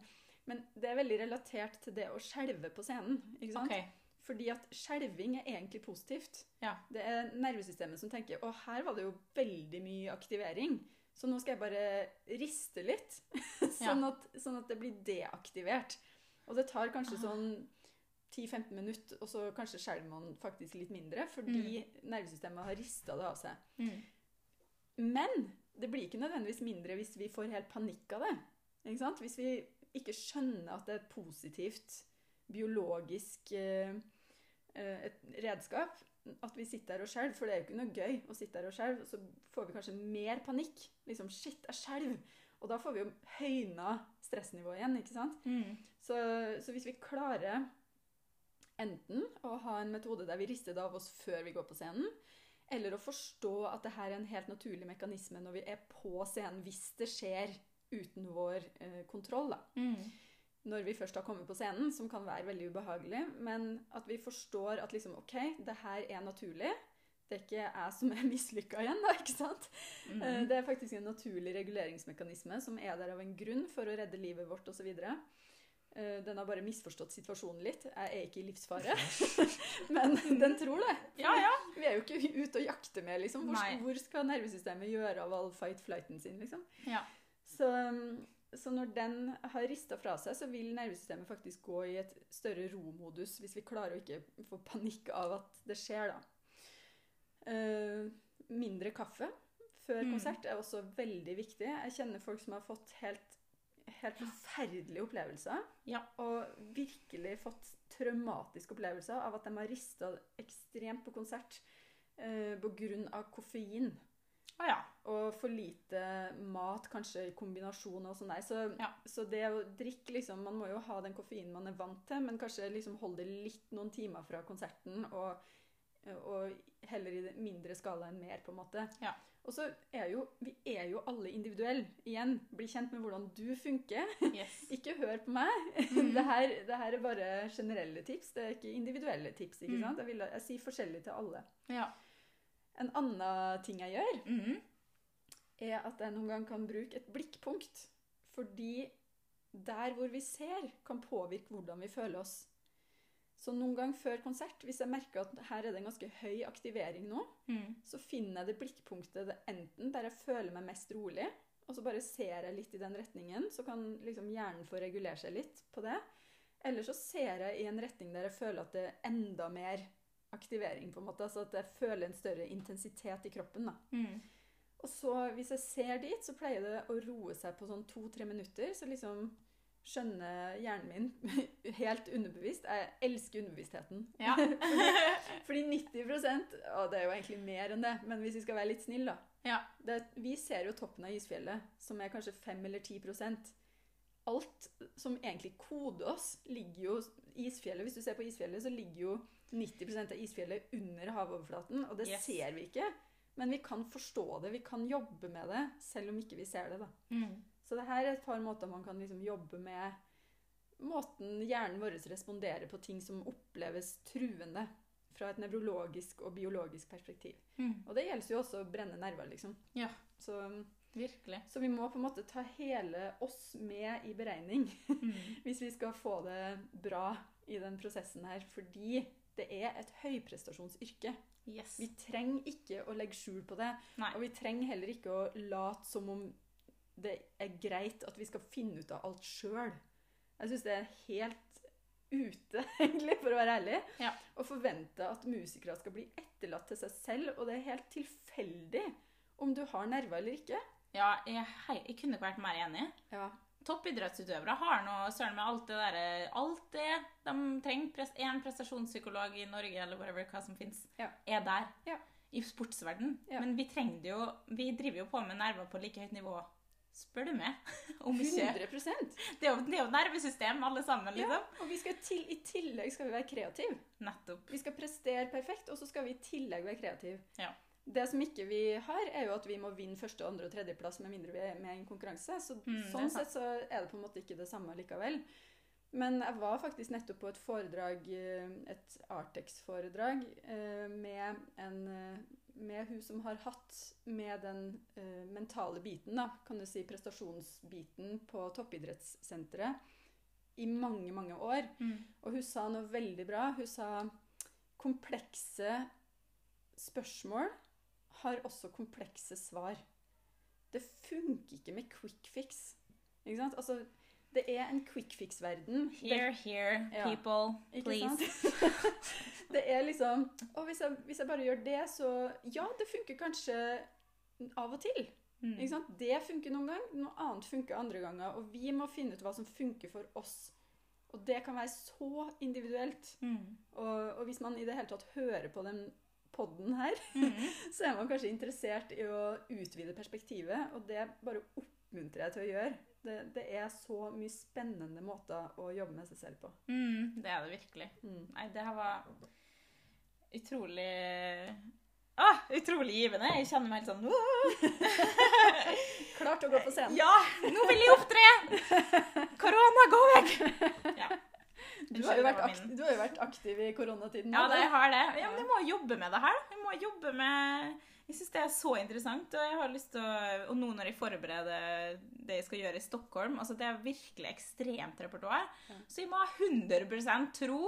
men det er veldig relatert til det å skjelve på scenen. ikke sant? Okay. Fordi at skjelving er egentlig positivt. Ja. Det er nervesystemet som tenker å, her var det jo veldig mye aktivering. Så nå skal jeg bare riste litt, (laughs) sånn, at, sånn at det blir deaktivert. Og det tar kanskje Ah. sånn 10-15 minutter, og så kanskje skjelver man faktisk litt mindre, fordi nervesystemet har rista det av seg. Mm. Men det blir ikke nødvendigvis mindre hvis vi får helt panikk av det. Ikke sant? Hvis vi ikke skjønner at det er et positivt biologisk eh, eh, et redskap, at vi sitter der og skjelver, for det er jo ikke noe gøy å sitte der og skjelve, så får vi kanskje mer panikk. Liksom, shit, jeg skjelver. Og da får vi jo høyna stressnivået igjen, ikke sant? Mm. Så, så hvis vi klarer enten å ha en metode der vi rister det av oss før vi går på scenen, eller å forstå at det her er en helt naturlig mekanisme når vi er på scenen, hvis det skjer uten vår eh, kontroll, da. Mm. Når vi først har kommet på scenen, som kan være veldig ubehagelig, men at vi forstår at liksom, ok, det her er naturlig. Det er ikke jeg som er (laughs) mislykka igjen, da, ikke sant? Mm. Eh, Det er faktisk en naturlig reguleringsmekanisme som er der av en grunn for å redde livet vårt osv. Den har bare misforstått situasjonen litt. Jeg er ikke i livsfare. (laughs) (laughs) Men den tror det. Ja, ja. Vi er jo ikke ute og jakter med, liksom. Hvor, hvor skal nervesystemet gjøre av all fight-flighten sin, liksom? Ja. Så, så når den har rista fra seg, så vil nervesystemet faktisk gå i et større romodus hvis vi klarer å ikke få panikk av at det skjer, da. Uh, mindre kaffe før Mm. konsert er også veldig viktig. Jeg kjenner folk som har fått helt, helt forferdelige opplevelser. Ja. Og virkelig fått traumatiske opplevelser av at de har rista ekstremt på konsert uh, av koffein. Å ja. Og for lite mat, kanskje i kombinasjon og sånn der. Så, Ja. så det å drikke liksom Man må jo ha den koffeinen man er vant til, men kanskje liksom holde det litt noen timer fra konserten, og, og heller i mindre skala enn mer, på en måte. Ja. Og så er jo Vi er jo alle individuelle. Igjen, bli kjent med hvordan du funker. Yes. (laughs) Ikke hør på meg. Mm. (laughs) Det, her, det her er bare generelle tips, det er ikke individuelle tips. ikke mm. sant? Jeg, vil, jeg sier forskjellig til alle. Ja. En annen ting jeg gjør, Mhm. er at jeg noen gang kan bruke et blikkpunkt. Fordi der hvor vi ser, kan påvirke hvordan vi føler oss. Så noen gang før konsert, hvis jeg merker at her er det en ganske høy aktivering nå, mm. så finner jeg det blikkpunktet det enten der jeg føler meg mest rolig, og så bare ser jeg litt i den retningen, så kan liksom hjernen få regulere seg litt på det. Eller så ser jeg i en retning der jeg føler at det er enda mer aktivering, på en måte. Altså at jeg føler en større intensitet i kroppen. da. Mm. Og så hvis jeg ser dit, så pleier det å roe seg på sånn to-tre minutter. Så liksom skjønner hjernen min (laughs) helt underbevisst. Jeg elsker underbevisstheten. Ja. (laughs) Fordi 90% Og det er jo egentlig mer enn det, men hvis vi skal være litt snille, da. Ja. Det, vi ser jo toppen av isfjellet, som er kanskje 5 eller 10% Alt som egentlig koder oss, ligger jo Isfjellet, Hvis du ser på isfjellet, så ligger jo 90% av isfjellet under havoverflaten. Og det Yes. ser vi ikke. Men vi kan forstå det, vi kan jobbe med det, selv om ikke vi ser det. da. Mhm. Så det her er et par måter man kan liksom jobbe med måten hjernen vår responderer på ting som oppleves truende fra et nevrologisk og biologisk perspektiv. Mm. Og det gjelder jo også å brenne nerver, liksom. Ja. Så, Virkelig. så vi må på en måte ta hele oss med i beregning mm. (laughs) hvis vi skal få det bra i den prosessen her. Fordi det er et høyprestasjonsyrke. Yes. Vi trenger ikke å legge skjul på det. Nei. Og vi trenger heller ikke å late som om det er greit at vi skal finne ut av alt sjøl. Jeg syns det er helt ute, (laughs) egentlig, for å være ærlig, Ja. å forvente at musikere skal bli etterlatt til seg selv, og det er helt tilfeldig om du har nerver eller ikke. Ja, jeg, jeg kunne ikke vært mer enig. Ja. Toppidrettsutøvere har nå søren med alt det derre Alt det de trenger. Pres, en prestasjonspsykolog i Norge eller whatever, hva som fins, Ja. er der. Ja. I sportsverden. Ja. Men vi trenger det jo Vi driver jo på med nerver på like høyt nivå. Spør du meg. (laughs) Om ikke 100 Det er jo, det er jo nervesystem, alle sammen, ja. liksom. Og vi skal til, i tillegg skal vi være kreative. Nettopp. Vi skal prestere perfekt, og så skal vi i tillegg være kreative. Ja. Det som ikke vi har, er jo at vi må vinne første, andre og tredjeplass med mindre vi er med i en konkurranse. Så Mm, sånn sett så er det på en måte ikke det samme likevel. Men jeg var faktisk nettopp på et foredrag, eh, et Artex-foredrag, eh, med eh, med hun som har hatt med den mentale biten, da, kan du si prestasjonsbiten på toppidrettssenteret i mange, mange år. Mm. Og hun sa noe veldig bra. Hun sa komplekse spørsmål har også komplekse svar. Det funker ikke med quick fix. Ikke sant? Altså, det er en quick fix-verden. Here, here, Ja. people, please. (laughs) det er liksom Og hvis jeg, hvis jeg bare gjør det, så Ja, det funker kanskje av og til. Mm. Ikke sant? Det funker noen gang, noe annet funker andre ganger. Og vi må finne ut hva som funker for oss. Og det kan være så individuelt. Mm. Og, og hvis man i det hele tatt hører på den podden her, Mm. (laughs) så er man kanskje interessert i å utvide perspektivet, og det bare oppmuntrer jeg til å gjøre. Det, det er så mye spennende måter å jobbe med seg selv på. Mm, det er det virkelig. Mm. Nei, det her var utrolig Ah, utrolig givende. Jeg kjenner meg helt sånn! (laughs) Klart å gå på scenen. Ja, nå vil jeg opptre! (laughs) Korona, gå vekk! Ja. Du har, jo vært aktiv, du har jo vært aktiv i koronatiden. Ja, det, da. jeg har det. Ja, men jeg må jobbe med det her. Jeg må jobbe med Jeg syns det er så interessant, og jeg har lyst til å Og nå når jeg forbereder det jeg skal gjøre i Stockholm altså Det er virkelig ekstremt repertoar. Så jeg må ha 100 tro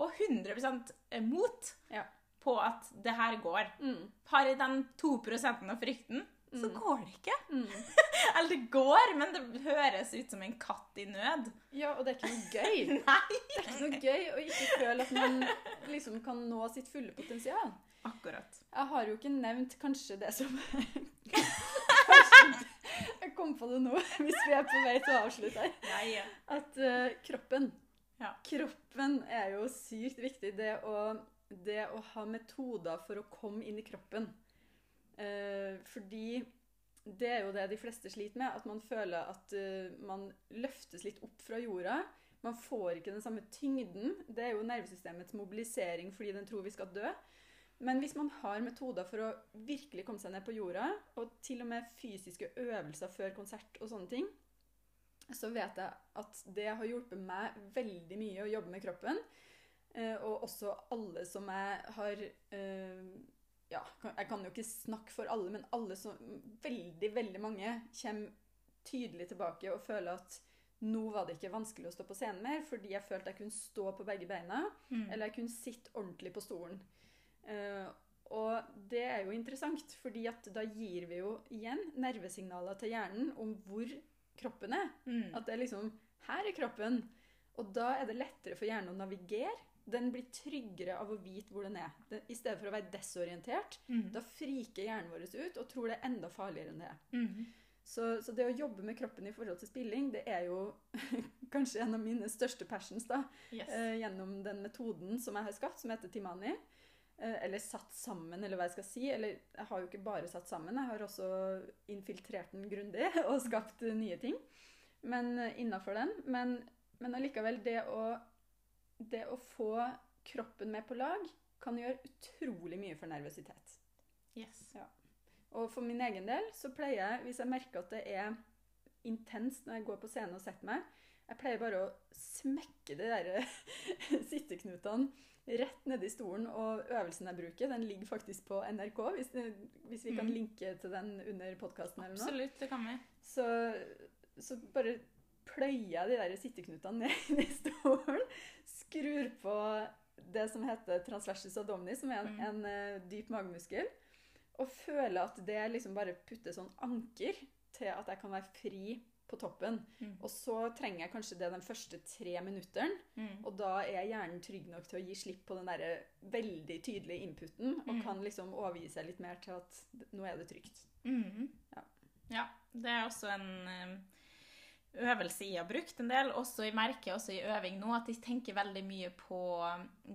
og 100 mot Ja. på at det her går. Mm. Har jeg den 2% av frykten, så går det ikke. Mm. (laughs) Eller det går, men det høres ut som en katt i nød. Ja, og det er ikke noe gøy. (laughs) Nei! Det er ikke noe gøy å ikke føle at man liksom kan nå sitt fulle potensial. Akkurat. Jeg har jo ikke nevnt kanskje det som (laughs) kanskje, Jeg kom på det nå, hvis vi er på vei til å avslutte her. Ja. At uh, kroppen Ja. Kroppen er jo sykt viktig. Det å, det å ha metoder for å komme inn i kroppen. Eh, fordi det er jo det de fleste sliter med. At man føler at eh, man løftes litt opp fra jorda. Man får ikke den samme tyngden. Det er jo nervesystemets mobilisering fordi den tror vi skal dø. Men hvis man har metoder for å virkelig komme seg ned på jorda, og til og med fysiske øvelser før konsert og sånne ting, så vet jeg at det har hjulpet meg veldig mye å jobbe med kroppen. Eh, og også alle som jeg har Ja, jeg kan jo ikke snakke for alle, men alle som Veldig, veldig mange kommer tydelig tilbake og føler at nå var det ikke vanskelig å stå på scenen mer, fordi jeg følte jeg kunne stå på begge beina, Mm. eller jeg kunne sitte ordentlig på stolen. Uh, og det er jo interessant, fordi at da gir vi jo igjen nervesignaler til hjernen om hvor kroppen er. Mm. At det er liksom Her er kroppen. Og da er det lettere for hjernen å navigere. Den blir tryggere av å vite hvor den er. Den, I stedet for å være desorientert. Mm. Da friker hjernen vår ut og tror det er enda farligere enn det er. Mm. Så, så det å jobbe med kroppen i forhold til spilling, det er jo (laughs) kanskje en av mine største passions da, Yes. eh, gjennom den metoden som jeg har skapt, som heter Timani. Eh, eller satt sammen, eller hva jeg skal si. Eller jeg har jo ikke bare satt sammen, jeg har også infiltrert den grundig (laughs) og skapt eh, nye ting. Men uh, innafor den. Men, men allikevel, det å, det å få kroppen med på lag kan gjøre utrolig mye for nervøsitet. yes. Og for min egen del så pleier jeg, hvis jeg merker at det er intenst når jeg går på scenen og setter meg, jeg pleier bare å smekke de der (laughs) sitteknutene rett nedi stolen. Og øvelsen jeg bruker, den ligger faktisk på NRK, hvis, hvis vi kan Mhm. linke til den under podkasten eller noe. Absolutt, det kan vi. Så, så bare pløyer jeg de der sitteknutene ned (laughs) i stolen, skrur på det som heter transversus abdomini, som er en, Mm. en eh, dyp magemuskel, og føler at det liksom bare putter sånn anker til at jeg kan være fri på toppen. Mm. Og så trenger jeg kanskje det den første tre minutteren, Mm. og da er hjernen trygg nok til å gi slipp på den der veldig tydelige inputen, og Mm. kan liksom overgi seg litt mer til at nå er det trygt. Mhm. Ja. ja. Det er også en eh, øvelse jeg har brukt en del. Også jeg merker også i øving nå at jeg tenker veldig mye på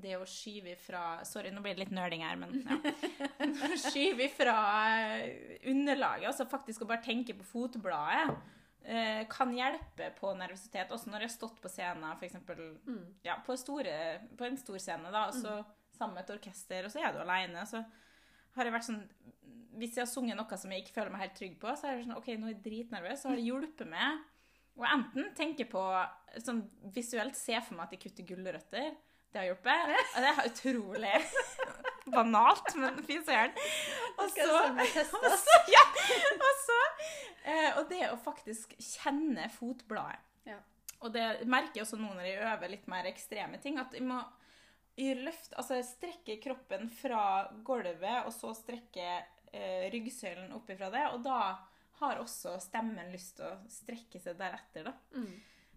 det å skyve fra Sorry, nå blir det litt nøling her, men ja. (laughs) Skyve fra eh, underlaget. Altså faktisk å bare tenke på fotbladet. eh, Kan hjelpe på nervøsitet, også når jeg har stått på scenen, f.eks. Mm. Ja, på, store, på en stor scene, da, også, mm. sammen med et orkester, og så er du alene. Så har jeg vært sånn Hvis jeg har sunget noe som jeg ikke føler meg helt trygg på, så er jeg sånn OK, nå er jeg dritnervøs, så har det hjulpet meg å enten tenke på sånn visuelt Se for meg at jeg kutter gulrøtter. Det har hjulpet. Og det er utrolig (laughs) banalt, men fy søren. Og så jeg (laughs) og så, ja, og så eh, Og det å faktisk kjenne fotbladet. Ja. Og det merker jeg også nå når jeg øver litt mer ekstreme ting, at jeg må gjøre løft, altså strekke kroppen fra gulvet, og så strekke eh, ryggsøylen opp ifra det. Og da har også stemmen lyst til å strekke seg deretter, da. Mm.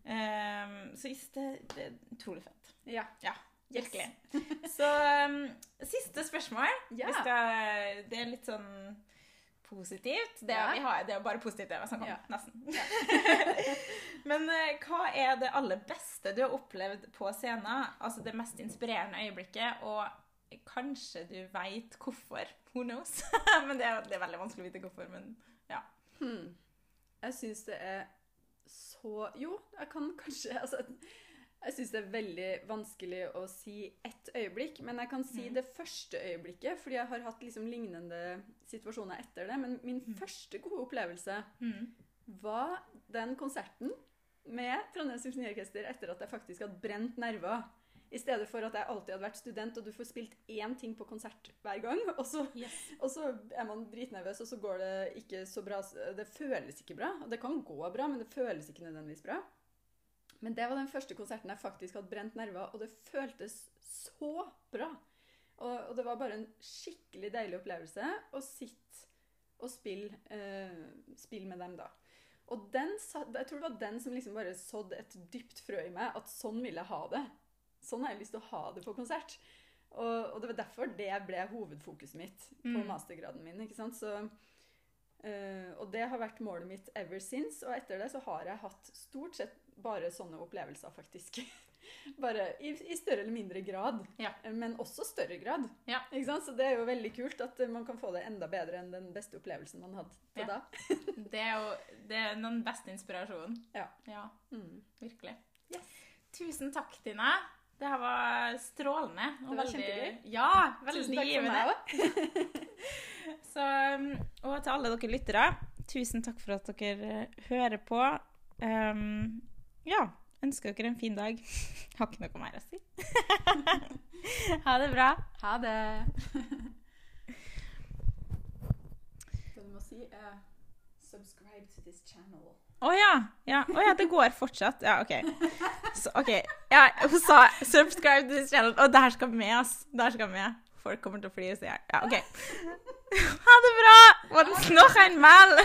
Um, så det, det er utrolig fett. Ja. Ja, Yes. virkelig. Så um, siste spørsmål. Ja. Skal, det er litt sånn positivt. Det, Ja. vi har, det er bare positivt det er om. Ja. Nesten. (laughs) Men uh, hva er det aller beste du har opplevd på scenen? Altså det mest inspirerende øyeblikket, og kanskje du veit hvorfor. Who knows? (laughs) men det er, det er veldig vanskelig å vite hvorfor. Men. Hmm. Jeg syns det er så Jo, jeg kan kanskje (laughs) altså, Jeg syns det er veldig vanskelig å si ett øyeblikk, men jeg kan si Mm. det første øyeblikket, fordi jeg har hatt liksom lignende situasjoner etter det. Men min Mm. første gode opplevelse Mm. var den konserten med Trondheim Symfoniorkester etter at jeg faktisk hadde brent nerver. I stedet for at jeg alltid hadde vært student, og du får spilt én ting på konsert hver gang. Og så Yes. og så er man dritnervøs, og så går det ikke så bra. Det føles ikke bra. Og det kan gå bra, men det føles ikke nødvendigvis bra. Men det var den første konserten jeg faktisk hadde brent nerver, og det føltes så bra. Og, og det var bare en skikkelig deilig opplevelse å sitte og spille, eh, spille med dem, da. Og den, jeg tror det var den som liksom bare sådde et dypt frø i meg, at sånn vil jeg ha det. Sånn har jeg lyst til å ha det på konsert. Og, og det var derfor det ble hovedfokuset mitt på Mm. mastergraden min. ikke sant? Så, øh, og det har vært målet mitt ever since. Og etter det så har jeg hatt stort sett bare sånne opplevelser, faktisk. (laughs) Bare i, i større eller mindre grad. Ja. Men også større grad. Ja. Ikke sant? Så det er jo veldig kult at man kan få det enda bedre enn den beste opplevelsen man hadde til Ja. da. (laughs) Det er jo det er den beste inspirasjonen. Ja. ja Mm. virkelig. Yes. Tusen takk, Tina. Det her var strålende. og Det var veldig- kjempegøy. Ja, Tusen veldig takk for givende. (laughs) Så, um, og til alle dere lyttere, tusen takk for at dere eh, hører på. Um, ja, ønsker dere en fin dag. Har ikke noe mer å si. (laughs) ha det bra. Ha det. Det du må si, er subscribe to this channel. Å ja. ja. Oh, ja, det går fortsatt. Ja, OK. Så, ok. Ja, hun sa 'subscribe this channel', og der skal vi med, ass. Der skal vi med. Folk kommer til å flire, sier jeg. Ja, OK. Ha det bra! Und noch einmal!